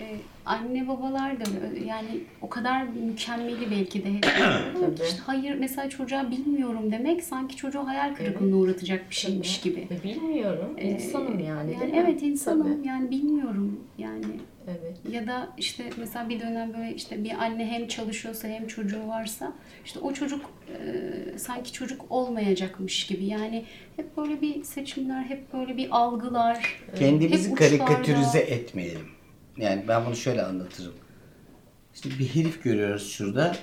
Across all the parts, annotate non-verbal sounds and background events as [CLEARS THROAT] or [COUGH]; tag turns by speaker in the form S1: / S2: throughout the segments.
S1: e, anne babalar da yani o kadar mükemmeli belki de hep [COUGHS]
S2: Tabii.
S1: işte hayır mesela çocuğa bilmiyorum demek sanki çocuğu hayal kırıklığına uğratacak bir şeymiş gibi.
S2: E, Bilmiyorum.
S1: Ee,
S2: İnsanım yani.
S1: Yani evet insanım
S2: Tabii.
S1: yani bilmiyorum yani
S2: Evet.
S1: ya da işte mesela bir dönem böyle işte bir anne hem çalışıyorsa hem çocuğu varsa işte o çocuk e, sanki çocuk olmayacakmış gibi yani hep böyle bir seçimler hep böyle bir algılar
S3: Kendimizi karikatürize etmeyelim. Yani ben bunu şöyle anlatırım. İşte bir herif görüyoruz şurada.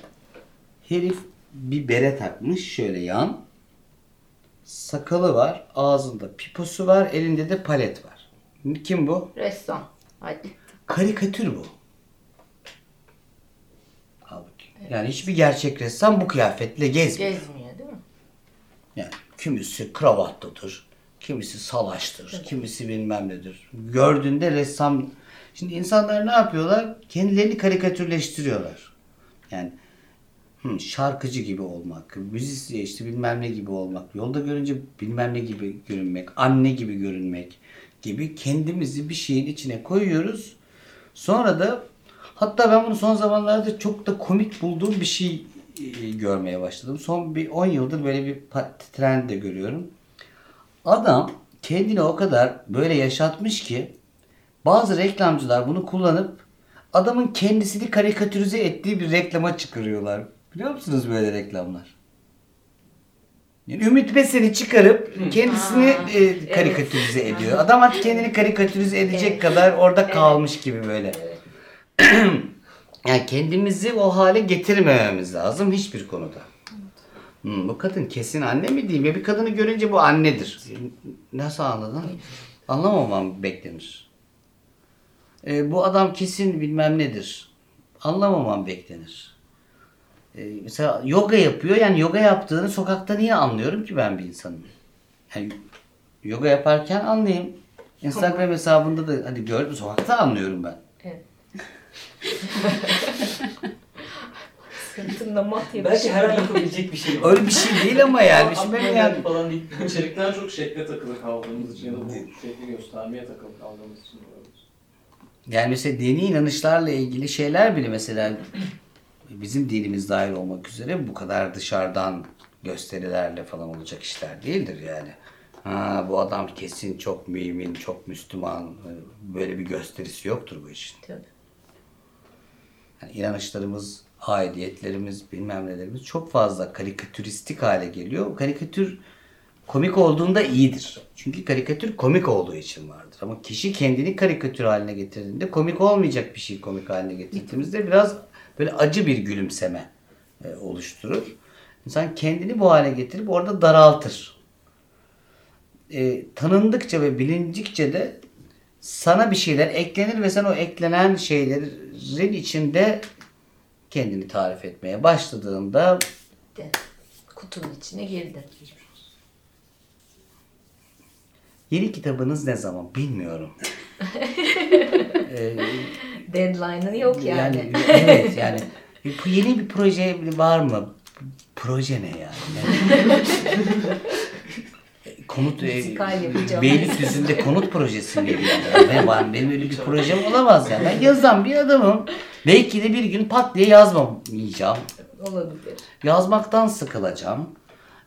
S3: Herif bir bere takmış şöyle yan. Sakalı var, ağzında piposu var, elinde de palet var. Kim bu?
S2: Ressam. Hadi.
S3: Karikatür bu. Yani hiçbir gerçek ressam bu kıyafetle gezmiyor.
S2: Gezmiyor değil mi?
S3: Yani kimisi kravatlıdır, kimisi salaştır, kimisi bilmem nedir. Gördüğünde ressam... Şimdi insanlar ne yapıyorlar? Kendilerini karikatürleştiriyorlar. Yani şarkıcı gibi olmak, müzisyen işte bilmem ne gibi olmak, yolda görünce bilmem ne gibi görünmek, anne gibi görünmek gibi kendimizi bir şeyin içine koyuyoruz. Sonra da hatta ben bunu son zamanlarda çok da komik bulduğum bir şey e, görmeye başladım. Son bir 10 yıldır böyle bir trend de görüyorum. Adam kendini o kadar böyle yaşatmış ki bazı reklamcılar bunu kullanıp adamın kendisini karikatürize ettiği bir reklama çıkarıyorlar. Biliyor musunuz böyle reklamlar? Yani Ümit Besen'i çıkarıp kendisini
S2: Aa,
S3: e, karikatürize ediyor. Adam artık kendini karikatürize edecek kadar orada kalmış gibi böyle. [CLEARS THROAT] yani kendimizi o hale getirmememiz lazım hiçbir konuda. Hmm, bu kadın kesin anne mi diyeyim ya bir kadını görünce bu annedir. Nasıl anladın? Anlamamam beklenir. E, bu adam kesin bilmem nedir. Anlamamam beklenir. E, mesela yoga yapıyor yani yoga yaptığını sokakta niye anlıyorum ki ben bir insanın? Yani yoga yaparken anlayayım. Instagram hesabında da hadi gördüm sokakta anlıyorum ben.
S2: Evet. Sırtında mat
S4: Belki her an yapabilecek bir şey var.
S3: Öyle bir şey değil ama yani. Şimdi ben yani
S4: falan değil.
S5: İçerikten çok şekle takılı kaldığımız için ya da bu şekli göstermeye takılı kaldığımız için.
S3: Yani mesela dini inanışlarla ilgili şeyler bile mesela bizim dinimiz dahil olmak üzere bu kadar dışarıdan gösterilerle falan olacak işler değildir yani. Ha, bu adam kesin çok mümin, çok Müslüman. Böyle bir gösterisi yoktur bu işin.
S2: Tabii.
S3: Yani inanışlarımız, aidiyetlerimiz, bilmem nelerimiz çok fazla karikatüristik hale geliyor. Karikatür komik olduğunda iyidir. Çünkü karikatür komik olduğu için vardır. Ama kişi kendini karikatür haline getirdiğinde komik olmayacak bir şey komik haline getirdiğimizde biraz böyle acı bir gülümseme e, oluşturur. İnsan kendini bu hale getirip orada daraltır. E, tanındıkça ve bilindikçe de sana bir şeyler eklenir ve sen o eklenen şeylerin içinde kendini tarif etmeye başladığında.
S2: Kutunun içine girdi.
S3: Yeni kitabınız ne zaman bilmiyorum. [LAUGHS] Ee,
S2: Deadline'ı yok yani.
S3: yani evet [LAUGHS] yani yeni bir proje var mı? Proje ne yani? yani [LAUGHS] konut e. Beylikdüzü'nde konut projesi mi yani? Benim, var- benim öyle bir projem olamaz yani. Ben yazan bir adamım. Belki de bir gün pat diye yazmamayacağım.
S2: Olabilir.
S3: Yazmaktan sıkılacağım.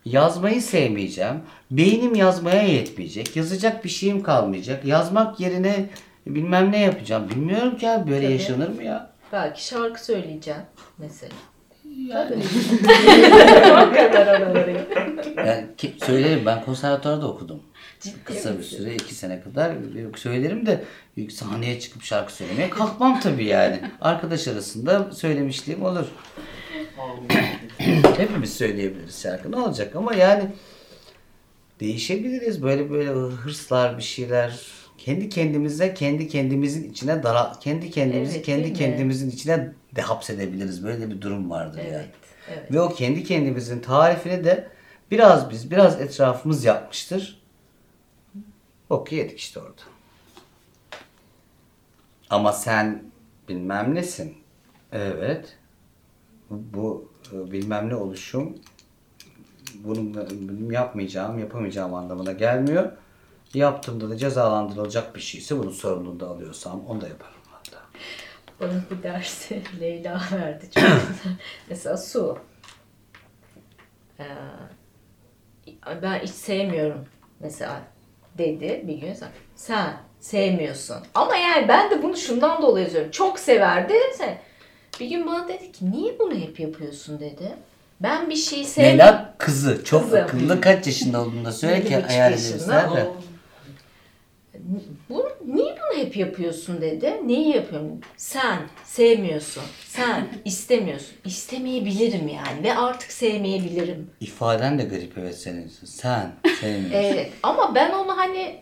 S3: Yazmayı sevmeyeceğim. Beynim yazmaya yetmeyecek. Yazacak bir şeyim kalmayacak. Yazmak yerine bilmem ne yapacağım. Bilmiyorum ki abi böyle
S2: Tabii.
S3: yaşanır mı ya?
S2: Belki şarkı söyleyeceğim mesela.
S3: Yani, [LAUGHS] yani ki- söylerim ben konservatuvarda okudum.
S2: Ciddi
S3: Kısa bir süre iki sene kadar söylerim de sahneye çıkıp şarkı söylemeye kalkmam tabii yani. Arkadaş arasında söylemişliğim olur. [CLEARS THROAT] Hepimiz söyleyebiliriz şarkı ne olacak ama yani değişebiliriz böyle böyle hırslar bir şeyler kendi kendimize kendi kendimizin içine dara kendi kendimizi
S2: Evet,
S3: kendi kendimizin içine de hapsedebiliriz böyle bir durum vardır yani.
S2: Evet. Evet.
S3: Ve o kendi kendimizin tarifini de biraz biz biraz etrafımız yapmıştır. Yedik işte orada. Ama sen bilmem nesin. Evet. Bu e, bilmem ne oluşum bunu benim yapmayacağım, yapamayacağım anlamına gelmiyor. Yaptığımda da cezalandırılacak bir şeyse bunun sorumluluğunu da alıyorsam onu da yaparım hatta.
S2: Bana bir dersi [LAUGHS] Leyla verdi. Çok. [COUGHS] Mesela su. Ee, ben hiç sevmiyorum mesela dedi bir gün sen, sen sevmiyorsun. Ama yani ben de bunu şundan dolayı yazıyorum. Çok severdi. Sen, bir gün bana dedi ki niye bunu hep yapıyorsun dedi. Ben bir şeyi sevmiyorum.
S3: Leyla kızı. Çok
S2: Kızım.
S3: akıllı. Kaç yaşında olduğunu da söyle ki hayal
S2: yaşında.
S3: edebilsinler de.
S2: Bu, niye bunu hep yapıyorsun dedi. Neyi yapıyorum? Sen sevmiyorsun. Sen [LAUGHS] istemiyorsun. İstemeyebilirim yani ve artık sevmeyebilirim.
S3: İfaden de garip evet senin. Sen sevmiyorsun.
S2: Evet ama ben onu hani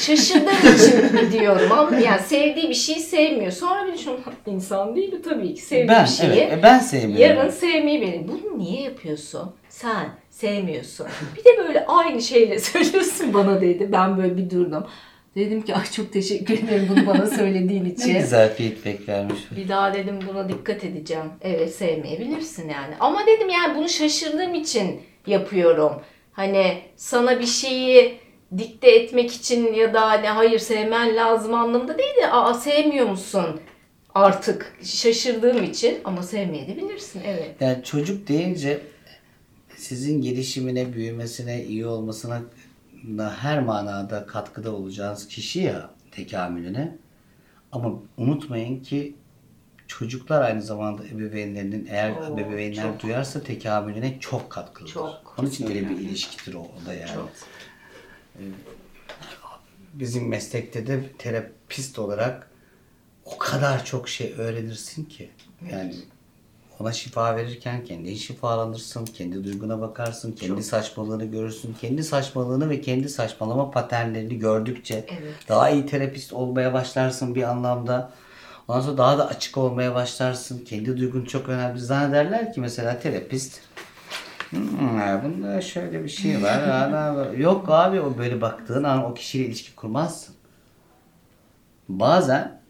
S2: şaşırdığım için diyorum. Ama yani sevdiği bir şeyi sevmiyor. Sonra bir düşünüyorum insan değil mi tabii ki sevdiği
S3: ben
S2: bir şeyi.
S3: evet e, ben sevmiyorum.
S2: Yarın sevmeyi beni. Bunu niye yapıyorsun? Sen sevmiyorsun. Bir de böyle aynı şeyle [LAUGHS] söylüyorsun bana dedi. Ben böyle bir durdum. Dedim ki ay çok teşekkür ederim bunu bana söylediğin [LAUGHS]
S3: Ne
S2: için.
S3: güzel feedback vermiş.
S2: Bir daha dedim buna dikkat edeceğim. Evet sevmeyebilirsin yani. Ama dedim yani bunu şaşırdığım için yapıyorum. Hani sana bir şeyi dikte etmek için ya da hani hayır sevmen lazım anlamında değil de aa sevmiyor musun artık şaşırdığım için ama sevmeyebilirsin evet.
S3: Yani çocuk deyince sizin gelişimine, büyümesine, iyi olmasına her manada katkıda olacağınız kişi ya tekamülüne. Ama unutmayın ki çocuklar aynı zamanda ebeveynlerinin eğer
S2: Oo,
S3: ebeveynler
S2: çok.
S3: duyarsa tekamülüne çok katkılıdır.
S2: Çok.
S3: Onun için öyle bir ilişkidir o, o da yani.
S2: Çok.
S3: Bizim meslekte de terapist olarak o kadar çok şey öğrenirsin ki. Yani ona şifa verirken kendin şifalanırsın, kendi duyguna bakarsın, kendi saçmalığını görürsün. Kendi saçmalığını ve kendi saçmalama paternlerini gördükçe
S2: Evet.
S3: daha iyi terapist olmaya başlarsın bir anlamda. Ondan sonra daha da açık olmaya başlarsın. Kendi duygun çok önemli. Zannederler ki mesela terapist Hmm, ya bunda şöyle bir şey var? [LAUGHS] Yok abi o böyle baktığın an o kişiyle ilişki kurmazsın. Bazen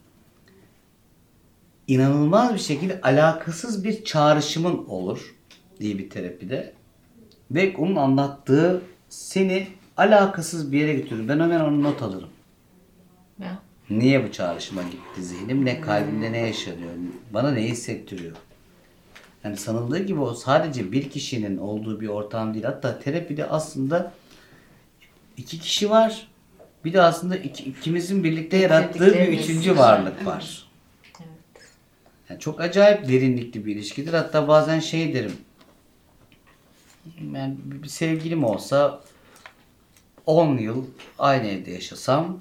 S3: inanılmaz bir şekilde alakasız bir çağrışımın olur diye bir terapide. Ve onun anlattığı seni alakasız bir yere götürür. Ben hemen onu not alırım.
S2: Ya.
S3: Niye bu çağrışıma gitti zihnim? Ne kalbimde ne yaşanıyor? Bana ne hissettiriyor? Yani sanıldığı gibi o sadece bir kişinin olduğu bir ortam değil. Hatta terapide aslında iki kişi var. Bir de aslında iki, ikimizin birlikte yarattığı bir üçüncü varlık var. Yani çok acayip derinlikli bir ilişkidir. Hatta bazen şey derim. Yani bir sevgilim olsa 10 yıl aynı evde yaşasam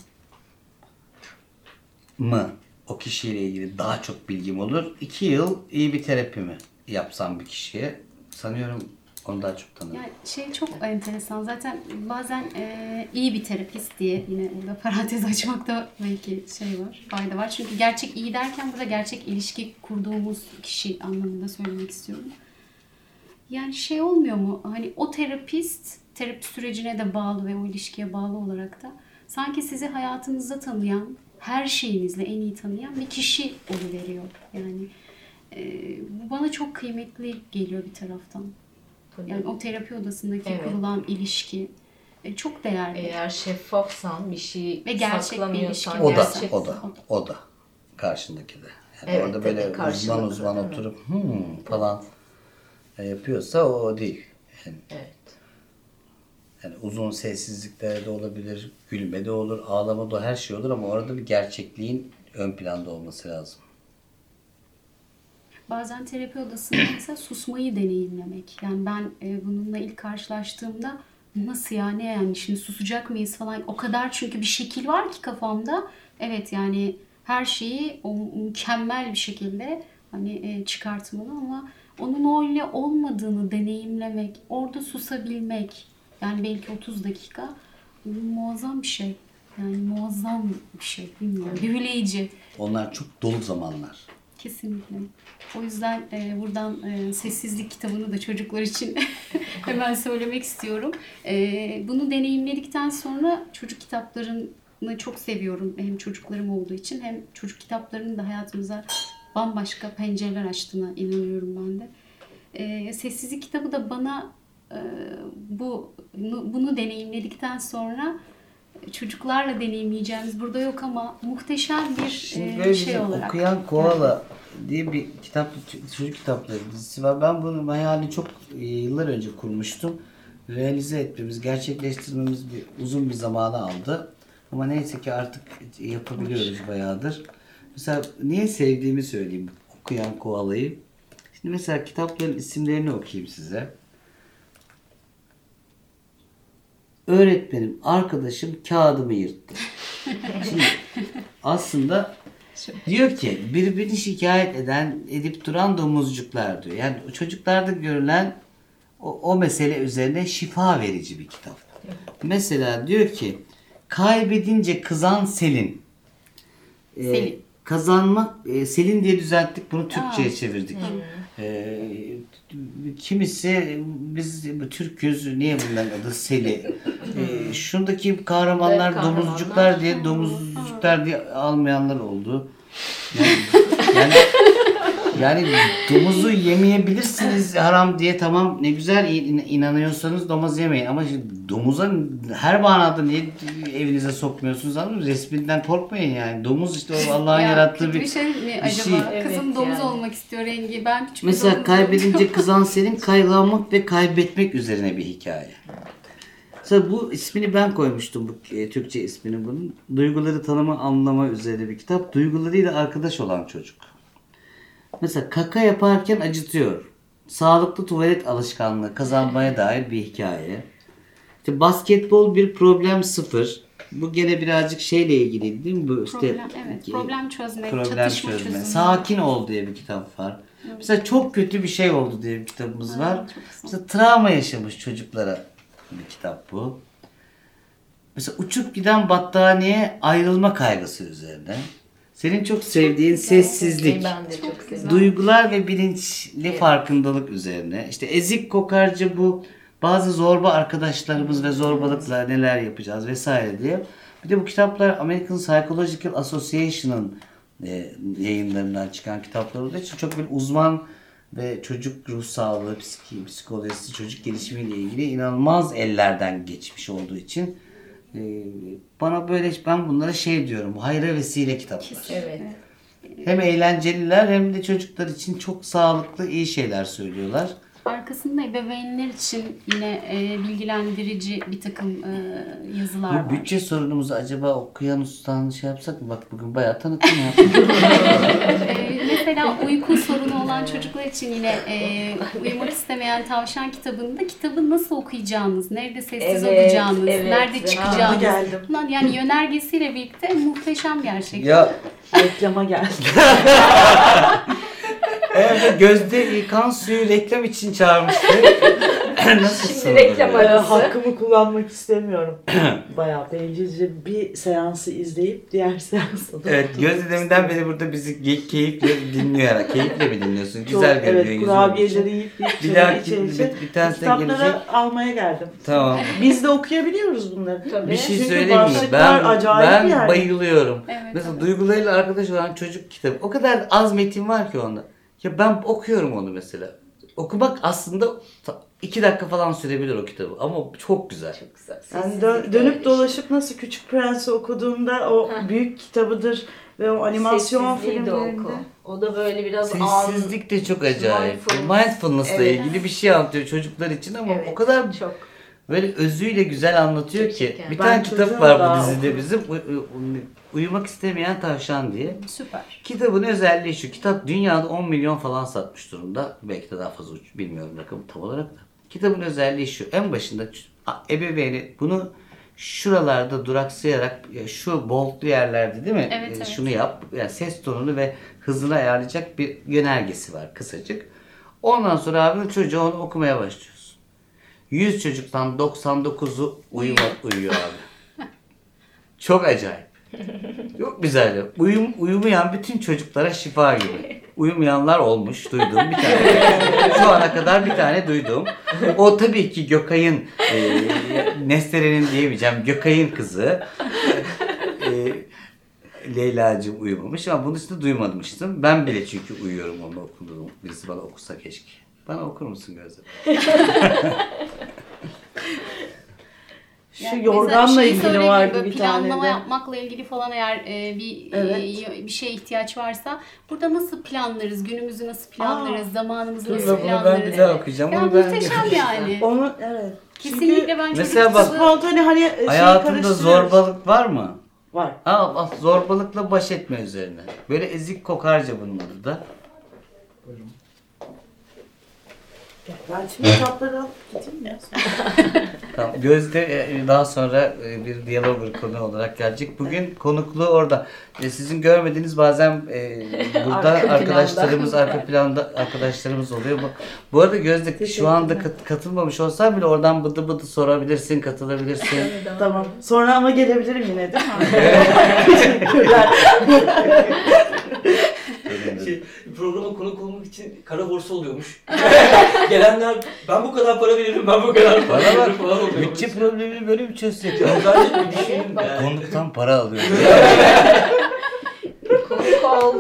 S3: mı o kişiyle ilgili daha çok bilgim olur. 2 yıl iyi bir terapi mi yapsam bir kişiye sanıyorum onu daha çok tanırım.
S1: Yani şey çok enteresan. Zaten bazen e, iyi bir terapist diye yine burada [LAUGHS] parantez açmakta belki şey var, fayda var. Çünkü gerçek iyi derken burada gerçek ilişki kurduğumuz kişi anlamında söylemek istiyorum. Yani şey olmuyor mu? Hani o terapist terapi sürecine de bağlı ve o ilişkiye bağlı olarak da sanki sizi hayatınızda tanıyan, her şeyinizle en iyi tanıyan bir kişi oluveriyor. Yani e, bu bana çok kıymetli geliyor bir taraftan.
S2: Tabii.
S1: Yani o terapi odasındaki
S2: Evet.
S1: kurulan ilişki e, çok değerli.
S2: Eğer şeffafsan bir şey
S1: Ve gerçek bir
S2: saklamıyorsan
S1: ilişki
S3: O da,
S2: gerçek-
S3: o da, o da karşındaki de. Yani
S2: Evet,
S3: orada böyle uzman uzman
S2: mi?
S3: oturup hmm falan yapıyorsa o, değil. Yani
S2: Evet.
S3: Yani uzun sessizliklerde olabilir, gülme de olur, ağlama da her şey olur ama orada bir gerçekliğin ön planda olması lazım.
S1: Bazen terapi odasında [CLEARS THROAT] mesela susmayı deneyimlemek. Yani ben e, bununla ilk karşılaştığımda nasıl ya ne yani şimdi susacak mıyız falan. O kadar çünkü bir şekil var ki kafamda. Evet yani her şeyi o mükemmel bir şekilde hani e, çıkartmalı ama onun öyle olmadığını deneyimlemek, orada susabilmek yani belki 30 dakika muazzam bir şey. Yani muazzam bir şey bilmiyorum. Büyüleyici.
S3: Onlar çok dolu zamanlar.
S1: Kesinlikle. O yüzden e, buradan e, sessizlik kitabını da çocuklar için [LAUGHS] hemen söylemek istiyorum. E, bunu deneyimledikten sonra çocuk kitaplarını çok seviyorum. Hem çocuklarım olduğu için hem çocuk kitaplarının da hayatımıza bambaşka pencereler açtığına inanıyorum ben de. E, sessizlik kitabı da bana e, bu bunu deneyimledikten sonra çocuklarla deneyimleyeceğimiz burada yok ama muhteşem bir
S3: Şimdi
S1: e,
S3: böyle
S1: şey olarak.
S3: Okuyan Koala diye bir kitap, çocuk kitapları dizisi var. Ben bunun hayalini çok e, yıllar önce kurmuştum. Realize etmemiz, gerçekleştirmemiz bir, uzun bir zamanı aldı. Ama neyse ki artık yapabiliyoruz bayağıdır. Mesela niye sevdiğimi söyleyeyim okuyan koalayı. Şimdi mesela kitapların isimlerini okuyayım size. Öğretmenim, arkadaşım kağıdımı yırttı. [LAUGHS] Şimdi aslında diyor ki birbirini şikayet eden, edip duran domuzcuklar diyor. Yani çocuklarda görülen o, o mesele üzerine şifa verici bir kitap. Mesela diyor ki kaybedince kızan Selin. Ee,
S1: Selin.
S3: Kazanmak, e, Selin diye düzelttik bunu Türkçe'ye çevirdik. Ee, kimisi biz Türküz niye bunların adı Seli. [LAUGHS] Ee, şundaki kahramanlar
S2: Evet, kahramanlar.
S3: domuzcuklar diye domuzcuklar diye almayanlar oldu. [LAUGHS] Yani, yani, yani domuzu yemeyebilirsiniz haram diye tamam ne güzel in- inanıyorsanız domuz yemeyin ama şimdi domuza her manada niye evinize sokmuyorsunuz anladın mı? Resminden korkmayın yani. Domuz işte o [LAUGHS] Allah'ın
S1: Ya,
S3: yarattığı bir
S1: bir şey mi acaba?
S3: şey.
S1: Kızım
S2: Evet,
S1: domuz
S2: yani.
S1: olmak istiyor rengi. Ben küçük bir
S3: Mesela kaybedince [LAUGHS] kızan senin kayganmak ve kaybetmek üzerine bir hikaye. Mesela bu ismini ben koymuştum bu e, Türkçe ismini bunun. Duyguları tanıma anlama üzerine bir kitap. Duygularıyla arkadaş olan çocuk. Mesela kaka yaparken acıtıyor. Sağlıklı tuvalet alışkanlığı kazanmaya dair bir hikaye. İşte basketbol bir problem sıfır. Bu gene birazcık şeyle ilgili değil mi? Bu işte
S1: Problem, evet. Problem çözmek,
S3: problem
S1: çatışma
S3: çözme.
S1: çözümü.
S3: Sakin ol diye bir kitap var. Mesela çok kötü bir şey oldu diye bir kitabımız var.
S1: çok güzel.
S3: Mesela travma yaşamış çocuklara bir kitap bu. Mesela uçup giden battaniye ayrılma kaygısı üzerine. Senin çok sevdiğin sessizlik.
S2: Ben de çok seviyorum.
S3: Duygular ve bilinçli farkındalık üzerine. İşte ezik kokarcı bu bazı zorba arkadaşlarımız ve zorbalıkla neler yapacağız vesaire diye. Bir de bu kitaplar American Psychological Association'ın e, yayınlarından çıkan kitaplar olduğu için çok bir uzman ve çocuk ruh sağlığı, psikolojisi, çocuk gelişimiyle ilgili inanılmaz ellerden geçmiş olduğu için bana böyle ben bunlara şey diyorum hayra vesile kitaplar.
S2: Evet.
S3: Hem eğlenceliler hem de çocuklar için çok sağlıklı iyi şeyler söylüyorlar.
S1: Arkasında ebeveynler için yine e, bilgilendirici bir takım e, yazılar
S3: Bu
S1: var.
S3: bütçe sorunumuzu acaba okuyan ustan şey yapsak mı? Bak bugün bayağı tanıtım yaptık. [LAUGHS]
S1: E, mesela uyku sorunu olan çocuklar için yine e, uyumak istemeyen tavşan kitabında kitabı nasıl okuyacağınız, nerede sessiz
S2: Evet,
S1: olacağınız,
S2: evet.
S1: nerede çıkacağınız.
S4: geldim.
S1: Bunlar yani yönergesiyle birlikte muhteşem gerçekten.
S3: ya
S4: Reklama geldi. [LAUGHS]
S3: evet, Gözde kan suyu reklam için çağırmıştı. Nasıl
S2: Şimdi reklam arası.
S4: hakkımı kullanmak istemiyorum. [CLEARS THROAT] Bayağı bencilce bir seansı izleyip diğer [LAUGHS] seansı da.
S3: Evet Gözde deminden beri burada bizi keyifle dinliyor. Keyifle mi dinliyorsun?
S4: Çok,
S3: Güzel görünüyor
S4: evet,
S3: yüzün
S4: kurabiyeleri yiyip yiyip
S3: Bir daha
S4: içeri
S3: bir,
S4: içeri.
S3: bir tanesine
S4: Kitapları
S3: gelecek.
S4: almaya geldim.
S3: Tamam.
S4: Biz de okuyabiliyoruz bunları.
S2: Tabii.
S3: Bir şey
S4: Çünkü
S3: söyleyeyim mi?
S4: başlıklar
S3: Ben,
S4: acayip
S3: ben
S4: yani.
S3: bayılıyorum.
S1: Evet,
S3: Mesela
S1: evet.
S3: duygularıyla arkadaş olan çocuk kitabı. O kadar az metin var ki onda. Ya ben okuyorum onu mesela. Okumak aslında iki dakika falan sürebilir o kitabı. Ama çok güzel.
S2: Çok güzel.
S4: Yani
S2: Sessizlik
S4: dö-
S2: de
S4: dönüp dolaşıp nasıl Küçük Prens'i okuduğumda o
S2: Heh.
S4: büyük kitabıdır ve o animasyon filmlerinde.
S2: oku. O da böyle biraz
S3: Sessizlik de çok acayip.
S2: Mindfulness.
S3: Mindfulness'la
S2: Evet.
S3: ilgili bir şey anlatıyor çocuklar için ama
S2: Evet,
S3: o kadar
S2: çok.
S3: böyle özüyle güzel anlatıyor
S2: Çok
S3: ki.
S2: şeker.
S3: Bir
S4: Ben
S3: tane kitap var bu dizide
S4: okudum.
S3: bizim. Uy- uy- Uyumak istemeyen tavşan diye.
S1: Süper.
S3: Kitabın özelliği şu. Kitap dünyada 10 milyon falan satmış durumda. Belki de daha fazla bilmiyorum rakamı tam olarak da. Kitabın özelliği şu. En başında ebeveyni bunu şuralarda duraksayarak ya şu boldlu yerlerde değil mi?
S1: Evet,
S3: Ee,
S1: evet.
S3: Şunu yap. Yani ses tonunu ve hızını ayarlayacak bir yönergesi var kısacık. Ondan sonra abi çocuğa onu okumaya başlıyorsun. 100 çocuktan 99'u uyuma, [LAUGHS] uyuyor abi. Çok acayip. Çok güzel. Uyum, uyumayan bütün çocuklara şifa gibi. Uyumayanlar olmuş. Duydum bir tane. Şu ana kadar bir tane duydum. O tabii ki Gökay'ın e, Nestere'nin diyemeyeceğim. Gökay'ın kızı. E, Leyla'cığım uyumamış ama bunun dışında duymamıştım. Ben bile çünkü uyuyorum onu okuduğum. Birisi bana okusa keşke. Bana okur musun Gözde? [LAUGHS]
S4: Şu
S1: Yani
S4: yorganla
S1: mesela şeyi
S4: ilgili vardı bir tane
S1: Planlama yapmakla ilgili falan eğer e, bir
S4: Evet.
S1: e, bir şeye ihtiyaç varsa burada nasıl planlarız, günümüzü nasıl planlarız, zamanımızı
S3: Dur
S1: nasıl
S3: be, bunu ben
S1: planlarız.
S3: bir daha okuyacağım.
S1: Ya
S3: Bunu ben
S1: muhteşem yani.
S4: Onu evet.
S1: Kesinlikle ben
S3: Mesela
S1: çocuk
S3: bak-
S4: Spontane hani şey
S3: Hayatında zorbalık var mı?
S4: Var.
S3: Al, al zorbalıkla baş etme üzerine. Böyle ezik kokarca bunun adı da.
S4: Ben şimdi kitapları alıp gideyim ya. [LAUGHS]
S3: Tamam. Gözde e, daha sonra e, bir diyalog konu olarak gelecek. Bugün konukluğu orada. E, Sizin görmediğiniz bazen e, [LAUGHS] burada
S2: Arka planda.
S3: arkadaşlarımız arka planda arkadaşlarımız oluyor. Bu, bu arada Gözde şu anda kat- katılmamış olsan bile oradan bıdı bıdı sorabilirsin, katılabilirsin. [LAUGHS]
S4: Tamam. Sonra ama gelebilirim yine değil mi? Teşekkürler.
S5: Şey, programa konuk olmak için kara borsa oluyormuş. [LAUGHS] Gelenler ben bu kadar para veririm, ben bu kadar para veririm falan oluyor.
S3: Bütçe problemini böyle mi çözsek?
S5: Ben de bir düşünün.
S3: Konuktan para alıyor. [LAUGHS]
S2: Konuk ol.